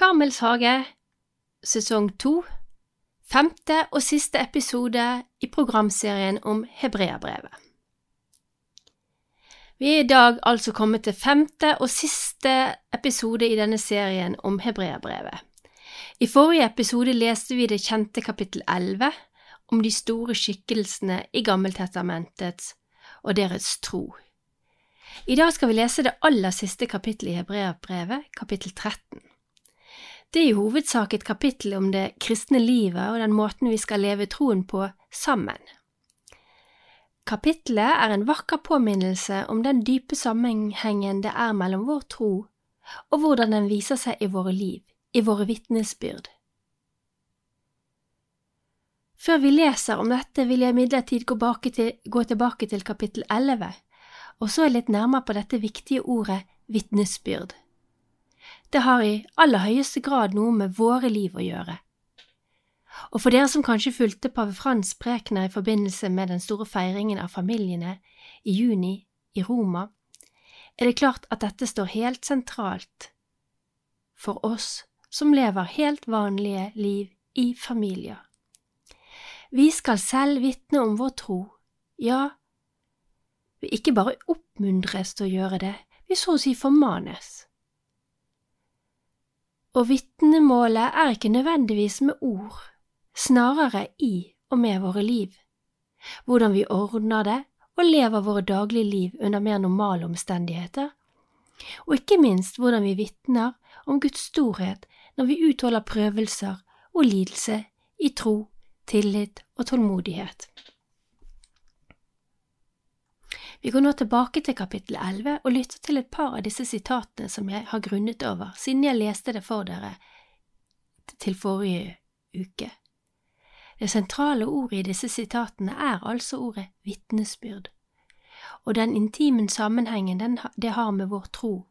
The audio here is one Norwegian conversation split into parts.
Karmels hage, sesong to, femte og siste episode i programserien om Hebreabrevet. Vi er i dag altså kommet til femte og siste episode i denne serien om Hebreabrevet. I forrige episode leste vi det kjente kapittel 11 om de store skikkelsene i Gammeltestamentets og deres tro. I dag skal vi lese det aller siste kapittelet i Hebreabrevet, kapittel 13. Det er i hovedsak et kapittel om det kristne livet og den måten vi skal leve troen på sammen. Kapittelet er en vakker påminnelse om den dype sammenhengen det er mellom vår tro og hvordan den viser seg i våre liv, i våre vitnesbyrd. Før vi leser om dette, vil jeg imidlertid gå, gå tilbake til kapittel 11 og så litt nærmere på dette viktige ordet vitnesbyrd. Det har i aller høyeste grad noe med våre liv å gjøre. Og for dere som kanskje fulgte pave Frans prekener i forbindelse med den store feiringen av familiene i juni i Roma, er det klart at dette står helt sentralt for oss som lever helt vanlige liv i familier. Vi skal selv vitne om vår tro, ja, vi ikke bare oppmuntres til å gjøre det, vi så å si formanes. Og vitnemålet er ikke nødvendigvis med ord, snarere i og med våre liv, hvordan vi ordner det og lever våre daglige liv under mer normale omstendigheter, og ikke minst hvordan vi vitner om Guds storhet når vi utholder prøvelser og lidelse i tro, tillit og tålmodighet. Vi går nå tilbake til kapittel 11 og lytter til et par av disse sitatene som jeg har grunnet over siden jeg leste det for dere til forrige uke. Det sentrale ordet i disse sitatene er altså ordet vitnesbyrd, og den intime sammenhengen den, det har med vår tro,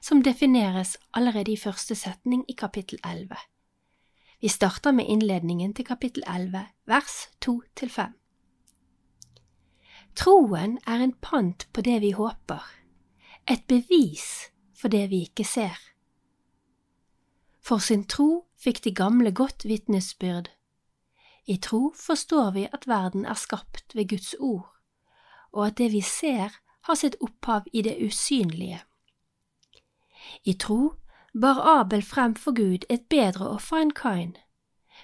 som defineres allerede i første setning i kapittel 11. Vi starter med innledningen til kapittel 11, vers 2 til 5. Troen er en pant på det vi håper, et bevis for det vi ikke ser. For sin tro fikk de gamle godt vitnesbyrd. I tro forstår vi at verden er skapt ved Guds ord, og at det vi ser, har sitt opphav i det usynlige. I tro bar Abel frem for Gud et bedre offer enn Kain.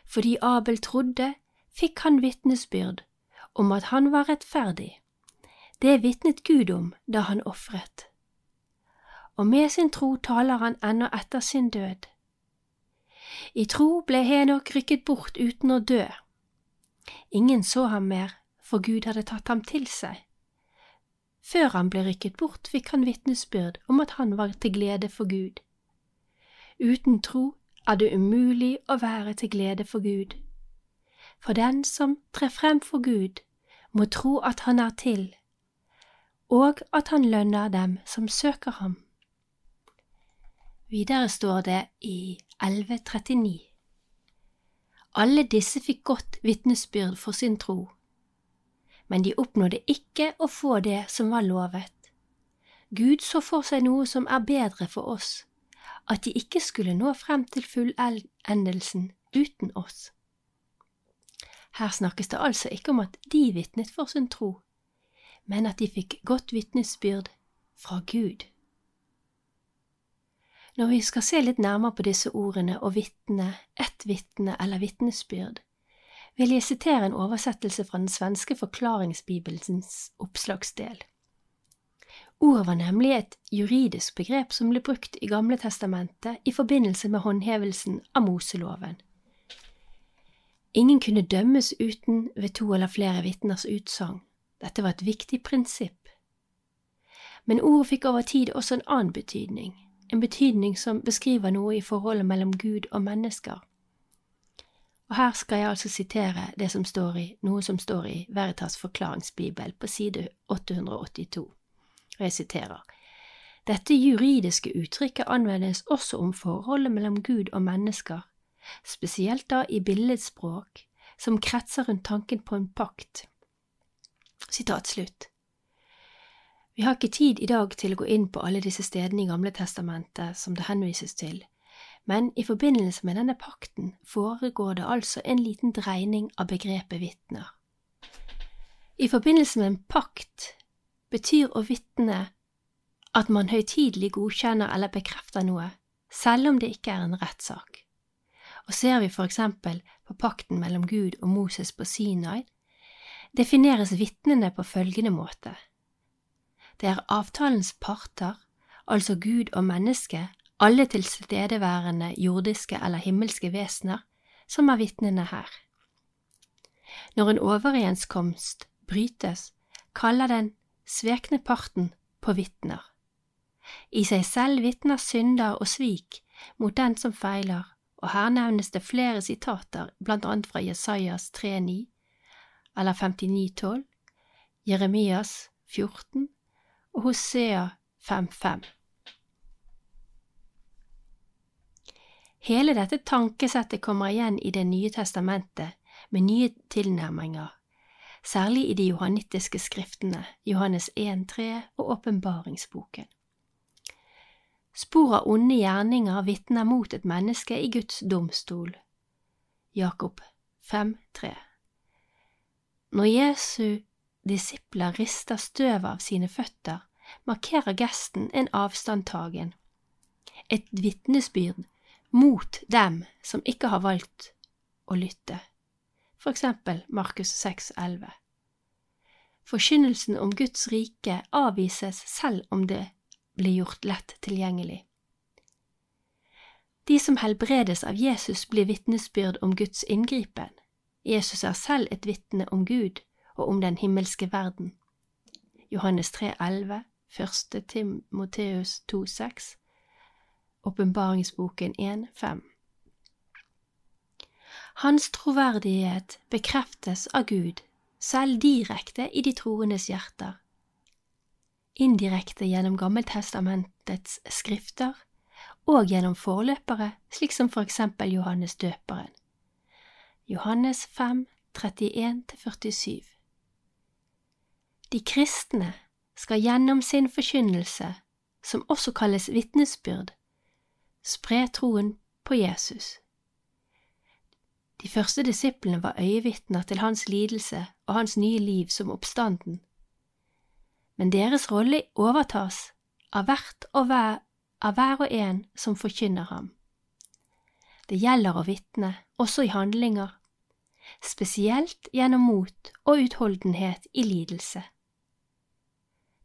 Fordi Abel trodde, fikk han vitnesbyrd om at han var rettferdig. Det vitnet Gud om da han ofret. Og med sin tro taler han ennå etter sin død. I tro ble Henok rykket bort uten å dø. Ingen så ham mer, for Gud hadde tatt ham til seg. Før han ble rykket bort, fikk han vitnesbyrd om at han var til glede for Gud. Uten tro er det umulig å være til glede for Gud. For den som trer frem for Gud, må tro at han er til, og at han lønner dem som søker ham. Videre står det i 1139. Alle disse fikk godt vitnesbyrd for sin tro, men de oppnådde ikke å få det som var lovet. Gud så for seg noe som er bedre for oss, at de ikke skulle nå frem til fullendelsen uten oss. Her snakkes det altså ikke om at de vitnet for sin tro, men at de fikk godt vitnesbyrd fra Gud. Når vi skal se litt nærmere på disse ordene og vitne, ett vitne eller vitnesbyrd, vil jeg sitere en oversettelse fra den svenske forklaringsbibelsens oppslagsdel. Ordet var nemlig et juridisk begrep som ble brukt i Gamle testamentet i forbindelse med håndhevelsen av Moseloven. Ingen kunne dømmes uten ved to eller flere vitners utsagn, dette var et viktig prinsipp. Men ordet fikk over tid også en annen betydning, en betydning som beskriver noe i forholdet mellom Gud og mennesker. Og her skal jeg altså sitere det som står i, noe som står i Veritas forklaringsbibel på side 882, og jeg siterer. Dette juridiske uttrykket anvendes også om forholdet mellom Gud og mennesker, spesielt da i billedspråk som kretser rundt tanken på en pakt. Vi har ikke tid i dag til å gå inn på alle disse stedene i Gamle testamentet som det henvises til, men i forbindelse med denne pakten foregår det altså en liten dreining av begrepet vitner. I forbindelse med en pakt betyr å vitne at man høytidelig godkjenner eller bekrefter noe, selv om det ikke er en rettssak. Og ser vi for eksempel på pakten mellom Gud og Moses på Sinai, defineres vitnene på følgende måte. Det er avtalens parter, altså Gud og menneske, alle tilstedeværende jordiske eller himmelske vesener, som er vitnene her. Når en overenskomst brytes, kaller den svekne parten på vitner. I seg selv vitner synder og svik mot den som feiler, og her nevnes det flere sitater, blant annet fra Jesajas 3,9 eller 59,12, Jeremias 14 og Hosea 5,5. Hele dette tankesettet kommer igjen i Det nye testamentet med nye tilnærminger, særlig i de johannittiske skriftene, Johannes 1,3 og åpenbaringsboken. Spor av onde gjerninger vitner mot et menneske i Guds domstol. Jakob 5,3 Når Jesu disipler rister støv av sine føtter, markerer gesten en avstandtagen, et vitnesbyrd mot dem som ikke har valgt å lytte, for eksempel Markus 6,11. Forkynnelsen om Guds rike avvises selv om det blir gjort lett tilgjengelig. De som helbredes av Jesus, blir vitnesbyrd om Guds inngripen. Jesus er selv et vitne om Gud og om den himmelske verden. Johannes 3,11, 1. Timoteus 2,6 Åpenbaringsboken 1.5. Hans troverdighet bekreftes av Gud, selv direkte i de troendes hjerter, indirekte gjennom Gammeltestamentets skrifter og gjennom forløpere, slik som for eksempel Johannes døperen. Johannes 5, 31–47 De kristne skal gjennom sin forkynnelse, som også kalles vitnesbyrd, spre troen på Jesus. De første disiplene var øyevitner til hans lidelse og hans nye liv som oppstanden. Men deres rolle overtas av hvert og hver, av hver og en som forkynner ham. Det gjelder å vitne, også i handlinger, spesielt gjennom mot og utholdenhet i lidelse.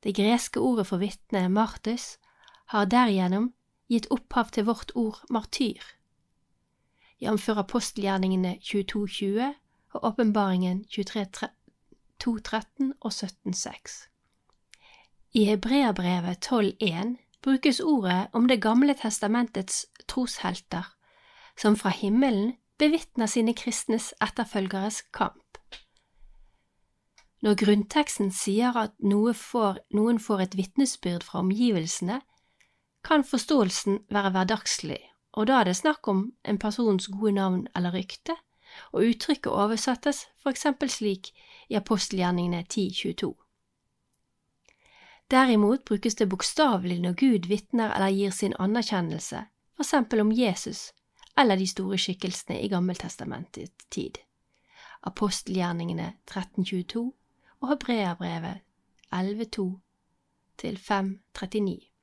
Det greske ordet for vitne, martus, har derigjennom gitt opphav til vårt ord martyr, jf. apostelgjerningene 2220 og åpenbaringen 213 og 17.6. I Hebreabrevet 12.1 brukes ordet om Det gamle testamentets troshelter, som fra himmelen bevitner sine kristnes etterfølgeres kamp. Når grunnteksten sier at noe får, noen får et vitnesbyrd fra omgivelsene, kan forståelsen være hverdagslig, og da er det snakk om en persons gode navn eller rykte, og uttrykket oversettes for eksempel slik i apostelgjerningene 10.22. Derimot brukes det bokstavelig når Gud vitner eller gir sin anerkjennelse, for eksempel om Jesus eller de store skikkelsene i Gammeltestamentets tid. Apostelgjerningene 1322 og Hebreabrevet 11.2 til 5.39.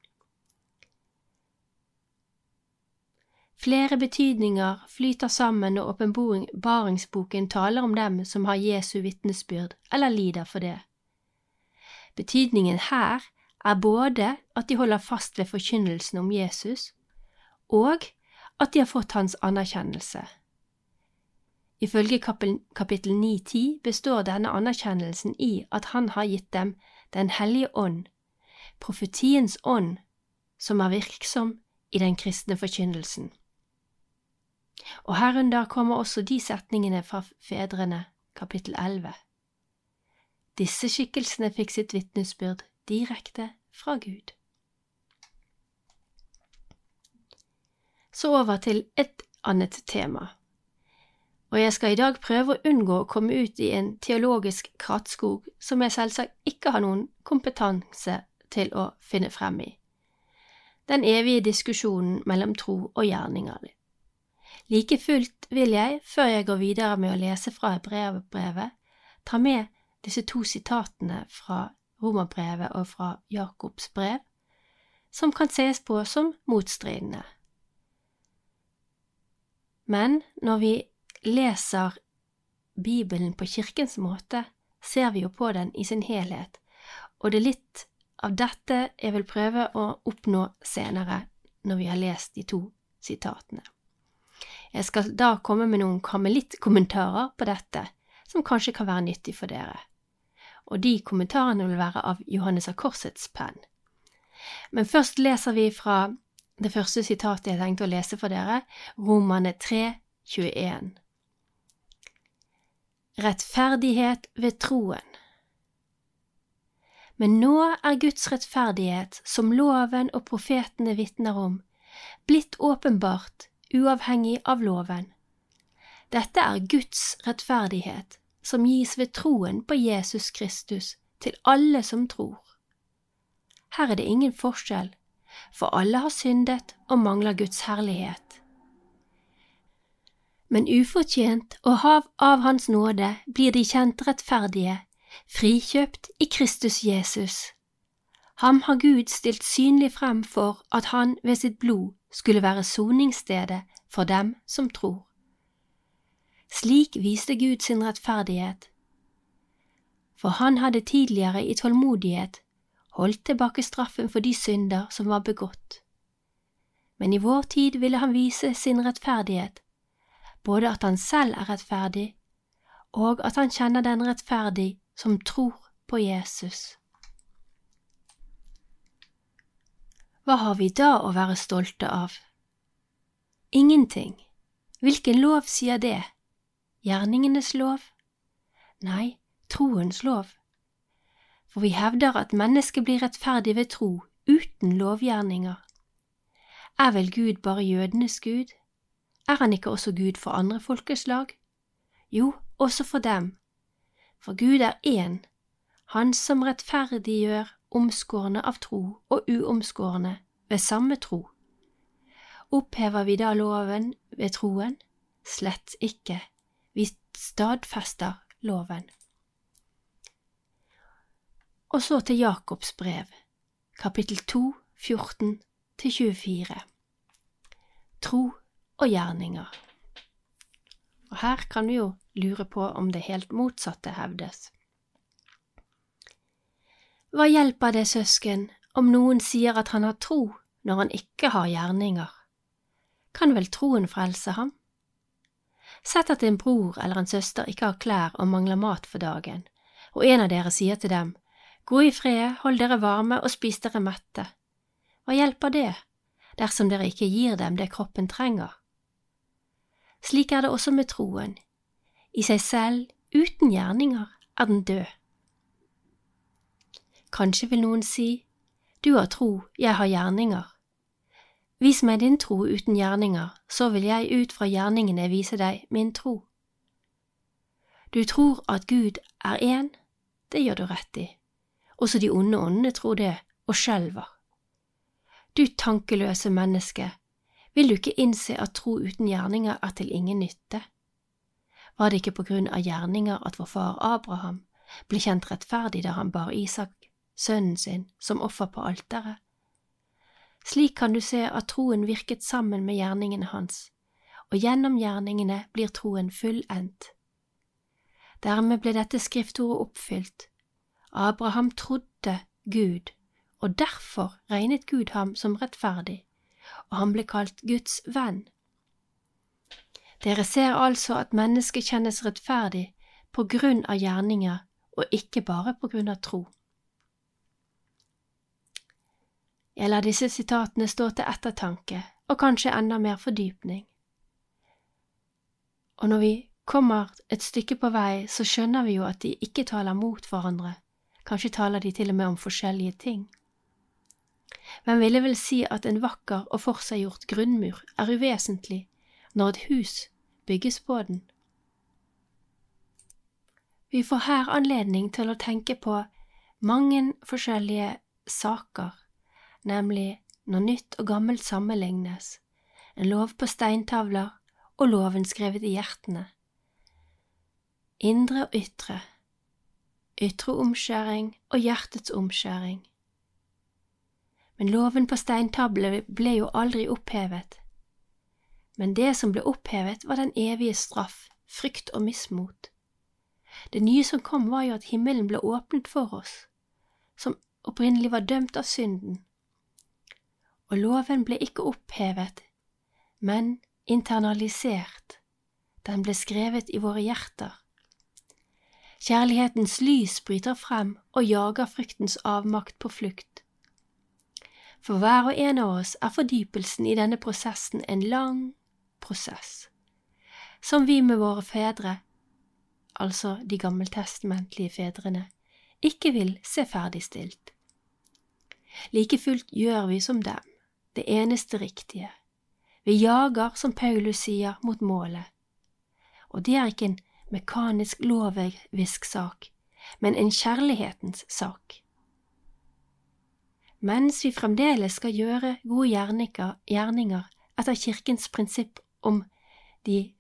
Flere betydninger flyter sammen når åpenbaringsboken taler om dem som har Jesu vitnesbyrd eller lider for det. Betydningen her er både at de holder fast ved forkynnelsen om Jesus, og at de har fått hans anerkjennelse. Ifølge kapittel 9-10 består denne anerkjennelsen i at han har gitt dem Den hellige ånd, profetiens ånd, som er virksom i den kristne forkynnelsen og herunder kommer også de setningene fra Fedrene, kapittel 11. Disse skikkelsene fikk sitt vitnesbyrd direkte fra Gud. Så over til et annet tema, og jeg skal i dag prøve å unngå å komme ut i en teologisk krattskog som jeg selvsagt ikke har noen kompetanse til å finne frem i. den evige diskusjonen mellom tro og gjerninger. Like fullt vil jeg, før jeg går videre med å lese fra brevbrevet, ta med disse to sitatene fra Romerbrevet og fra Jakobs brev, som kan ses på som motstridende. Men når vi leser Bibelen på kirkens måte, ser vi jo på den i sin helhet, og det er litt av dette jeg vil prøve å oppnå senere når vi har lest de to sitatene. Jeg skal da komme med noen kamelittkommentarer på dette, som kanskje kan være nyttig for dere, og de kommentarene vil være av Johannes av Korsets penn. Men først leser vi fra det første sitatet jeg tenkte å lese for dere, Romane 3, 21. Rettferdighet ved troen. Men nå er Guds rettferdighet, som loven og profetene vitner om, blitt åpenbart uavhengig av loven. Dette er Guds rettferdighet, som gis ved troen på Jesus Kristus til alle som tror. Her er det ingen forskjell, for alle har syndet og mangler Guds herlighet. Men ufortjent og hav av Hans nåde blir de kjent rettferdige, frikjøpt i Kristus Jesus. Ham har Gud stilt synlig frem for at han ved sitt blod skulle være soningsstedet for dem som tror. Slik viste Gud sin rettferdighet, for han hadde tidligere i tålmodighet holdt tilbake straffen for de synder som var begått. Men i vår tid ville han vise sin rettferdighet, både at han selv er rettferdig, og at han kjenner den rettferdig som tror på Jesus. Hva har vi da å være stolte av? Ingenting. Hvilken lov sier det? Gjerningenes lov? Nei, troens lov for vi hevder at mennesket blir rettferdig ved tro, uten lovgjerninger. Er vel Gud bare jødenes Gud? Er han ikke også Gud for andre folkeslag? Jo, også for dem. For Gud er én, Han som rettferdiggjør omskårne av tro og uomskårne ved samme tro. Opphever vi da loven ved troen? Slett ikke, vi stadfester loven. Og så til Jakobs brev, kapittel 2, 14–24. Tro og gjerninger. Og her kan vi jo lure på om det helt motsatte hevdes. Hva hjelper det, søsken, om noen sier at han har tro når han ikke har gjerninger? Kan vel troen frelse ham? Sett at en bror eller en søster ikke har klær og mangler mat for dagen, og en av dere sier til dem, Gå i fred, hold dere varme og spis dere mette. Hva hjelper det, dersom dere ikke gir dem det kroppen trenger? Slik er det også med troen. I seg selv, uten gjerninger, er den død. Kanskje vil noen si, du har tro, jeg har gjerninger. Vis meg din tro uten gjerninger, så vil jeg ut fra gjerningene vise deg min tro. Du tror at Gud er én, det gjør du rett i. Også de onde åndene tror det, og skjelver. Du tankeløse menneske, vil du ikke innse at tro uten gjerninger er til ingen nytte? Var det ikke på grunn av gjerninger at vår far Abraham ble kjent rettferdig da han bar Isak, sønnen sin, som offer på alteret? Slik kan du se at troen virket sammen med gjerningene hans, og gjennom gjerningene blir troen fullendt. Dermed ble dette skriftordet oppfylt, Abraham trodde Gud, og derfor regnet Gud ham som rettferdig, og han ble kalt Guds venn. Dere ser altså at mennesket kjennes rettferdig på grunn av gjerninger og ikke bare på grunn av tro. Jeg lar disse sitatene stå til ettertanke og kanskje enda mer fordypning. Og når vi kommer et stykke på vei, så skjønner vi jo at de ikke taler mot hverandre, Kanskje taler de til og med om forskjellige ting. Hvem ville vel si at en vakker og forseggjort grunnmur er uvesentlig når et hus bygges på den? Vi får her anledning til å tenke på mange forskjellige saker, nemlig når nytt og gammelt sammenlignes, en lov på steintavler og loven skrevet i hjertene. Indre og ytre, ytre omskjæring og hjertets omskjæring. Men loven på steintavlene ble jo aldri opphevet. Men det som ble opphevet, var den evige straff, frykt og mismot. Det nye som kom, var jo at himmelen ble åpnet for oss, som opprinnelig var dømt av synden. Og loven ble ikke opphevet, men internalisert, den ble skrevet i våre hjerter. Kjærlighetens lys bryter frem og jager fryktens avmakt på flukt. For hver og en av oss er fordypelsen i denne prosessen en lang prosess, som vi med våre fedre, altså de gammeltestamentlige fedrene, ikke vil se ferdigstilt. Like fullt gjør vi som dem, det eneste riktige. Vi jager, som Paulus sier, mot målet. Og det er ikke en mekanisk lovvisk sak, men en kjærlighetens sak. Mens vi fremdeles skal gjøre gode gjerninger etter Kirkens prinsipp om de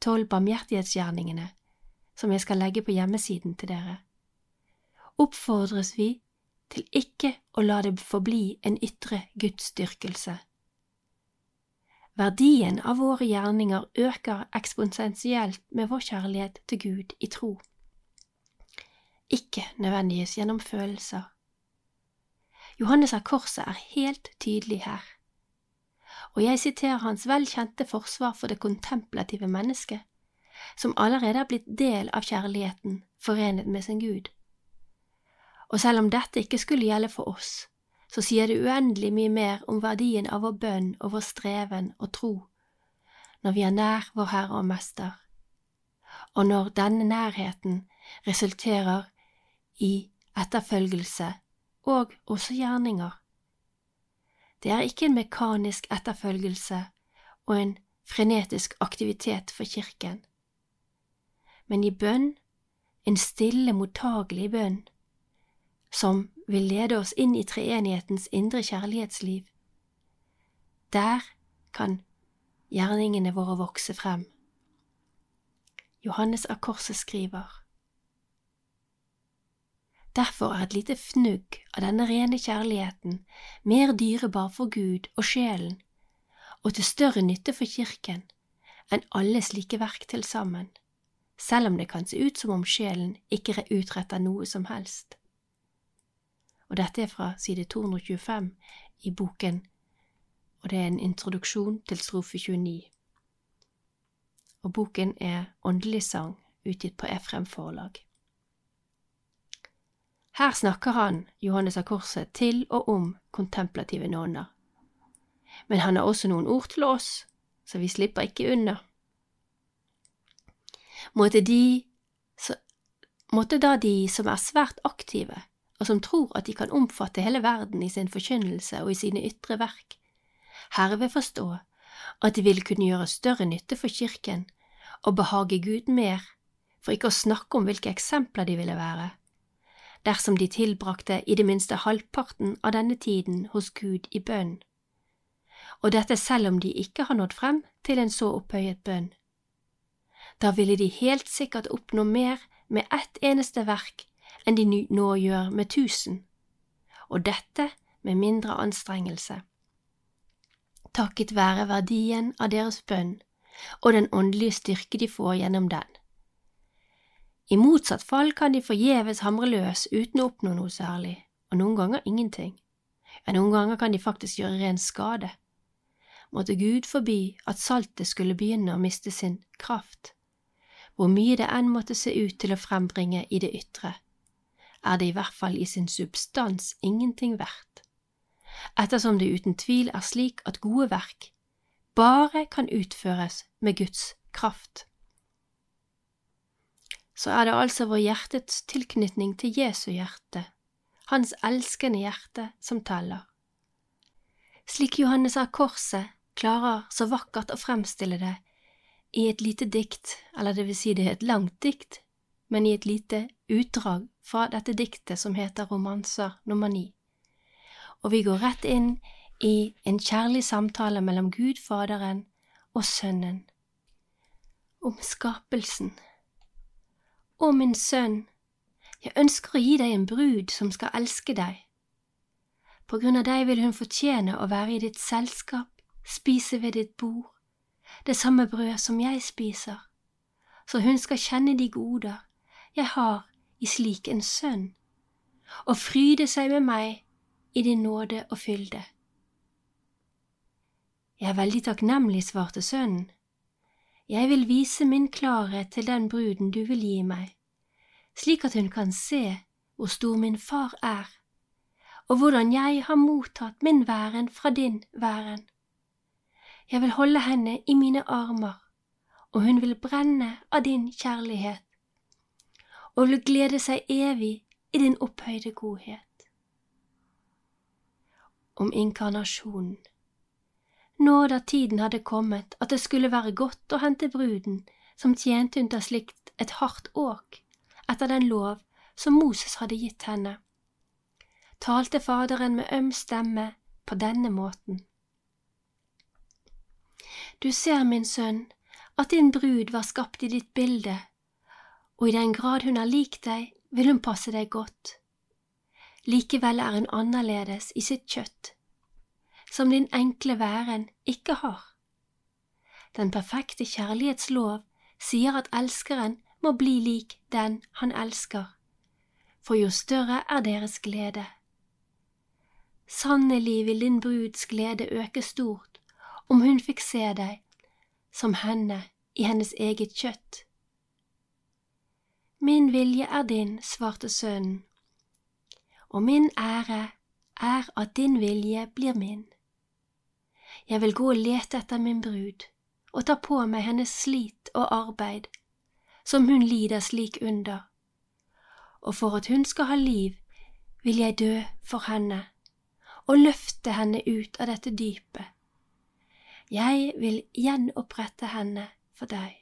tolv barmhjertighetsgjerningene, som jeg skal legge på hjemmesiden til dere, oppfordres vi til ikke å la det forbli en ytre gudsdyrkelse. Verdien av våre gjerninger øker eksponentielt med vår kjærlighet til Gud i tro, ikke nødvendigvis gjennom følelser. Johannes av Korset er helt tydelig her, og jeg siterer hans velkjente forsvar for det kontemplative mennesket, som allerede er blitt del av kjærligheten forenet med sin Gud. Og selv om dette ikke skulle gjelde for oss, så sier det uendelig mye mer om verdien av vår bønn og vår streven og tro når vi er nær vår Herre og Mester, og når denne nærheten resulterer i etterfølgelse og også gjerninger. Det er ikke en mekanisk etterfølgelse og en frenetisk aktivitet for Kirken, men i bønn, en stille, mottagelig bønn, som vil lede oss inn i treenighetens indre kjærlighetsliv. Der kan gjerningene våre vokse frem. Johannes av Korset skriver. Derfor er et lite fnugg av denne rene kjærligheten mer dyrebar for Gud og sjelen, og til større nytte for kirken, enn alle slike verk til sammen, selv om det kan se ut som om sjelen ikke utretter noe som helst og dette er fra side 225 i boken, og det er en introduksjon til strofe 29. Og boken er Åndelig sang, utgitt på Efrem forlag. Her snakker han, Johannes av Korset, til og om kontemplative nonner. Men han har også noen ord til oss, så vi slipper ikke unna. Måtte de, måtte da de som er svært aktive, og som tror at de kan omfatte hele verden i sin forkynnelse og i sine ytre verk, herved forstå at de vil kunne gjøre større nytte for kirken og behage Gud mer, for ikke å snakke om hvilke eksempler de ville være, dersom de tilbrakte i det minste halvparten av denne tiden hos Gud i bønn, og dette selv om de ikke har nådd frem til en så opphøyet bønn. Da ville de helt sikkert oppnå mer med ett eneste verk enn de nå gjør med tusen, og dette med mindre anstrengelse. Takket være verdien av deres bønn og den åndelige styrke de får gjennom den. I motsatt fall kan de forgjeves hamre løs uten å oppnå noe særlig, og noen ganger ingenting. Ja, noen ganger kan de faktisk gjøre ren skade. Måtte Gud forby at saltet skulle begynne å miste sin kraft, hvor mye det enn måtte se ut til å frembringe i det ytre er det i hvert fall i sin substans ingenting verdt, ettersom det uten tvil er slik at gode verk bare kan utføres med Guds kraft. Så er det altså vår hjertets tilknytning til Jesu hjerte, hans elskende hjerte, som teller. Slik Johannes av Korset klarer så vakkert å fremstille det i et lite dikt, eller det vil si det er et langt dikt, men i et lite utdrag fra dette diktet som heter Romanser nummer ni. Og vi går rett inn i en kjærlig samtale mellom Gud Faderen og Sønnen, om skapelsen. Å, min sønn, jeg ønsker å gi deg en brud som skal elske deg. På grunn av deg vil hun fortjene å være i ditt selskap, spise ved ditt bord, det samme brød som jeg spiser, så hun skal kjenne de goder jeg har i slik en sønn, og fryde seg med meg i din nåde og fylde. Jeg er veldig takknemlig, svarte sønnen. Jeg vil vise min klarhet til den bruden du vil gi meg, slik at hun kan se hvor stor min far er, og hvordan jeg har mottatt min væren fra din væren. Jeg vil holde henne i mine armer, og hun vil brenne av din kjærlighet, og vil glede seg evig i din opphøyde godhet. Om inkarnasjonen Nå da tiden hadde kommet at det skulle være godt å hente bruden som tjente under slikt et hardt åk etter den lov som Moses hadde gitt henne, talte Faderen med øm stemme på denne måten. Du ser, min sønn, at din brud var skapt i ditt bilde, og i den grad hun er lik deg, vil hun passe deg godt. Likevel er hun annerledes i sitt kjøtt, som din enkle væren ikke har. Den perfekte kjærlighetslov sier at elskeren må bli lik den han elsker, for jo større er deres glede. Sannelig vil din bruds glede øke stort om hun fikk se deg som henne i hennes eget kjøtt. Min vilje er din, svarte sønnen, og min ære er at din vilje blir min. Jeg vil gå og lete etter min brud og ta på meg hennes slit og arbeid, som hun lider slik under, og for at hun skal ha liv, vil jeg dø for henne og løfte henne ut av dette dypet jeg vil gjenopprette henne for deg.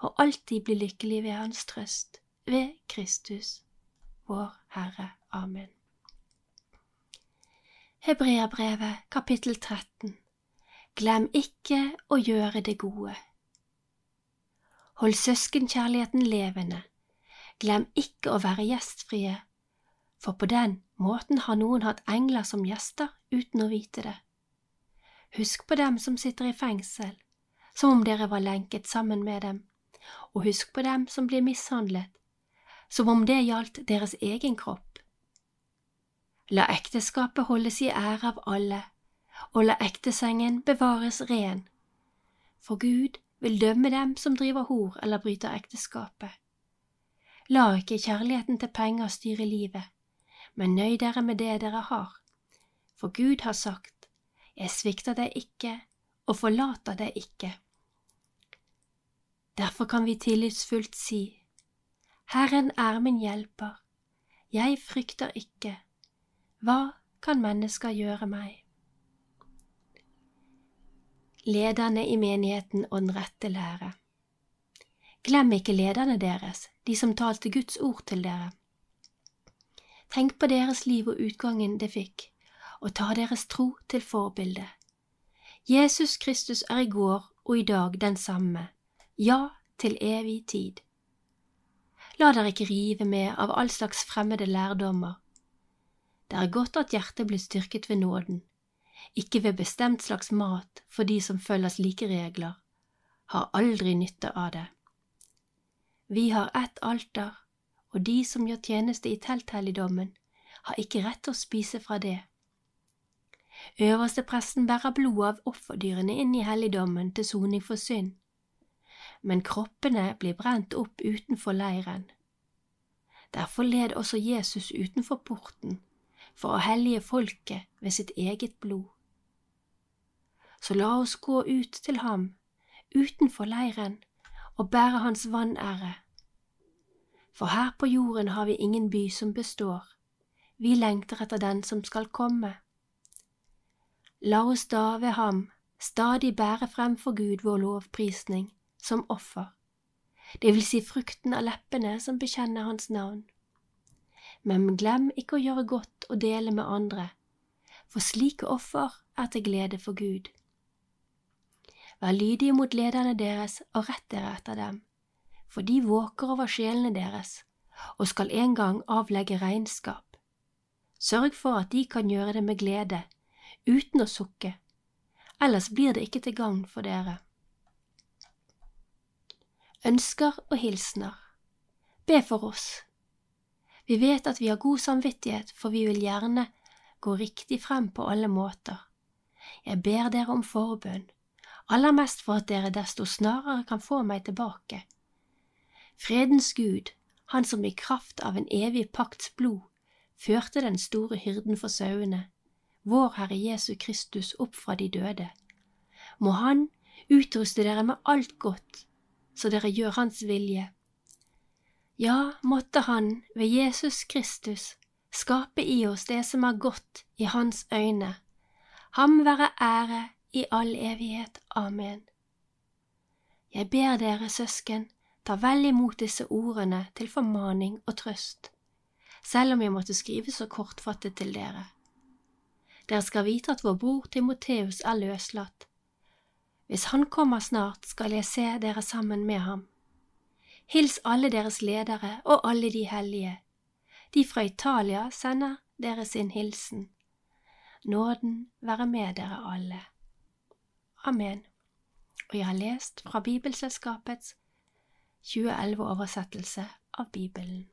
og alltid bli lykkelig ved Hans trøst, ved Kristus, vår Herre. Amen. Hebreabrevet kapittel 13 Glem ikke å gjøre det gode. Hold søskenkjærligheten levende. Glem ikke å være gjestfrie, for på den måten har noen hatt engler som gjester uten å vite det. Husk på dem som sitter i fengsel, som om dere var lenket sammen med dem, og husk på dem som blir mishandlet, som om det gjaldt deres egen kropp. La ekteskapet holdes i ære av alle, og la ektesengen bevares ren, for Gud vil dømme dem som driver hor eller bryter ekteskapet. La ikke kjærligheten til penger styre livet men nøy dere med det dere har. For Gud har sagt, Jeg svikter deg ikke og forlater deg ikke. Derfor kan vi tillitsfullt si, Herren er min hjelper, jeg frykter ikke, hva kan mennesker gjøre meg? Lederne i menigheten og den rette lære Glem ikke lederne deres, de som talte Guds ord til dere. Tenk på deres liv og utgangen det fikk, og ta deres tro til forbilde. Jesus Kristus er i går og i dag den samme, ja, til evig tid. La dere ikke rive med av all slags fremmede lærdommer. Det er godt at hjertet blir styrket ved nåden, ikke ved bestemt slags mat for de som følger slike regler, har aldri nytte av det. Vi har ett alter, og de som gjør tjeneste i telthelligdommen, har ikke rett til å spise fra det. Øverste presten bærer blodet av offerdyrene inn i helligdommen til soning for synd, men kroppene blir brent opp utenfor leiren. Derfor led også Jesus utenfor porten, for å hellige folket ved sitt eget blod. Så la oss gå ut til ham, utenfor leiren, og bære hans vanære. For her på jorden har vi ingen by som består, vi lengter etter den som skal komme. La oss da ved ham stadig bære frem for Gud vår lovprisning som offer, det vil si frukten av leppene som bekjenner hans navn. Men glem ikke å gjøre godt og dele med andre, for slike offer er til glede for Gud. Vær lydige mot lederne deres og rett dere etter dem, for de våker over sjelene deres og skal en gang avlegge regnskap. Sørg for at de kan gjøre det med glede uten å sukke, ellers blir det ikke til gagn for dere. Ønsker og hilsener Be for oss. Vi vet at vi har god samvittighet, for vi vil gjerne gå riktig frem på alle måter. Jeg ber dere om forbønn, aller mest for at dere desto snarere kan få meg tilbake. Fredens Gud, Han som i kraft av en evig pakts blod førte den store hyrden for sauene, vår Herre Jesu Kristus opp fra de døde. Må Han utruste dere med alt godt, så dere gjør Hans vilje. Ja, måtte Han ved Jesus Kristus skape i oss det som er godt i Hans øyne. Ham være ære i all evighet. Amen. Jeg ber dere, søsken, ta vel imot disse ordene til formaning og trøst, selv om jeg måtte skrive så kortfattet til dere. Dere skal vite at vår bror Timoteus er løslatt. Hvis han kommer snart, skal jeg se dere sammen med ham. Hils alle deres ledere og alle de hellige. De fra Italia sender dere sin hilsen. Nåden være med dere alle. Amen. Og jeg har lest fra Bibelselskapets 2011-oversettelse av Bibelen.